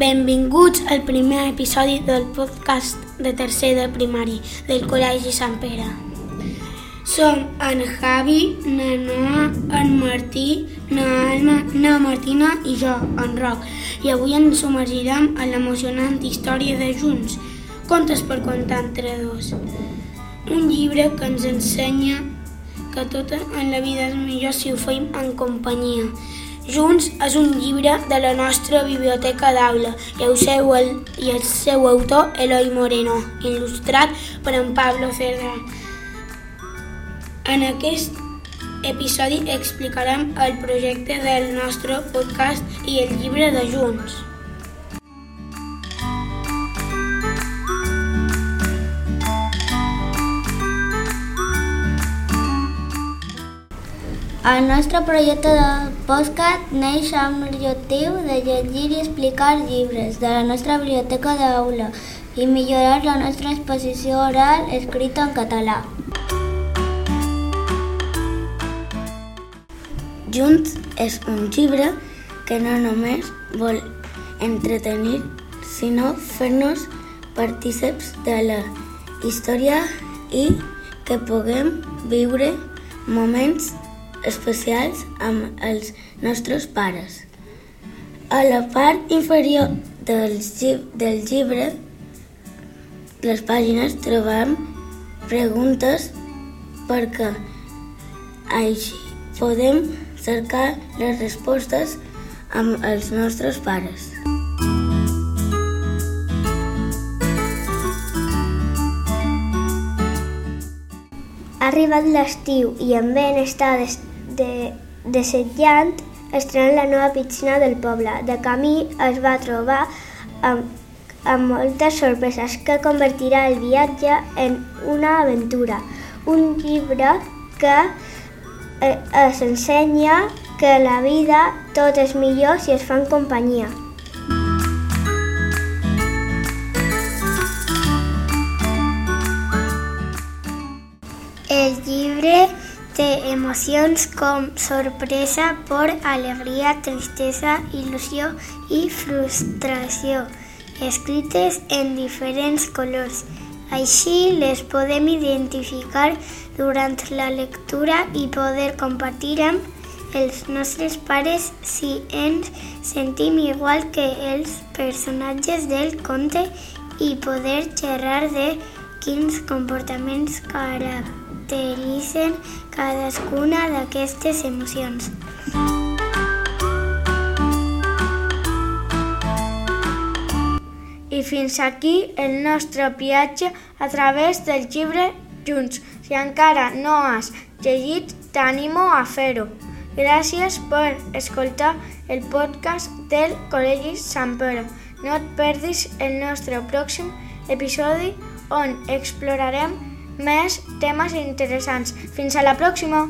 Benvinguts al primer episodi del podcast de tercer de primari del Col·legi Sant Pere. Som en Javi, na Noa, en Martí, na Alma, na Martina i jo, en Roc. I avui ens submergirem en l'emocionant història de Junts, contes per contar entre dos. Un llibre que ens ensenya que tot en la vida és millor si ho fem en companyia. Junts és un llibre de la nostra biblioteca d'aula i el seu, el, i el seu autor Eloi Moreno, il·lustrat per en Pablo Cerdà. En aquest episodi explicarem el projecte del nostre podcast i el llibre de Junts. El nostre projecte de podcast neix amb l'objectiu de llegir i explicar llibres de la nostra biblioteca d'aula i millorar la nostra exposició oral escrita en català. Junts és un llibre que no només vol entretenir, sinó fer-nos partíceps de la història i que puguem viure moments especials amb els nostres pares. A la part inferior del, del llibre, les pàgines, trobem preguntes perquè així podem cercar les respostes amb els nostres pares. Ha arribat l'estiu i en Ben està de, desitjant estrenar la nova piscina del poble. De camí es va trobar amb, amb moltes sorpreses que convertirà el viatge en una aventura. Un llibre que eh, es ensenya que la vida tot és millor si es fa en companyia. El llibre té emocions com sorpresa, por, alegria, tristesa, il·lusió i frustració, escrites en diferents colors. Així les podem identificar durant la lectura i poder compartir amb els nostres pares si ens sentim igual que els personatges del conte i poder xerrar de quins comportaments caracteritzen cadascuna d'aquestes emocions. I fins aquí el nostre viatge a través del llibre Junts. Si encara no has llegit, t'animo a fer-ho. Gràcies per escoltar el podcast del Col·legi Sant Pere. No et perdis el nostre pròxim episodi on explorarem més temes interessants. Fins a la pròxima!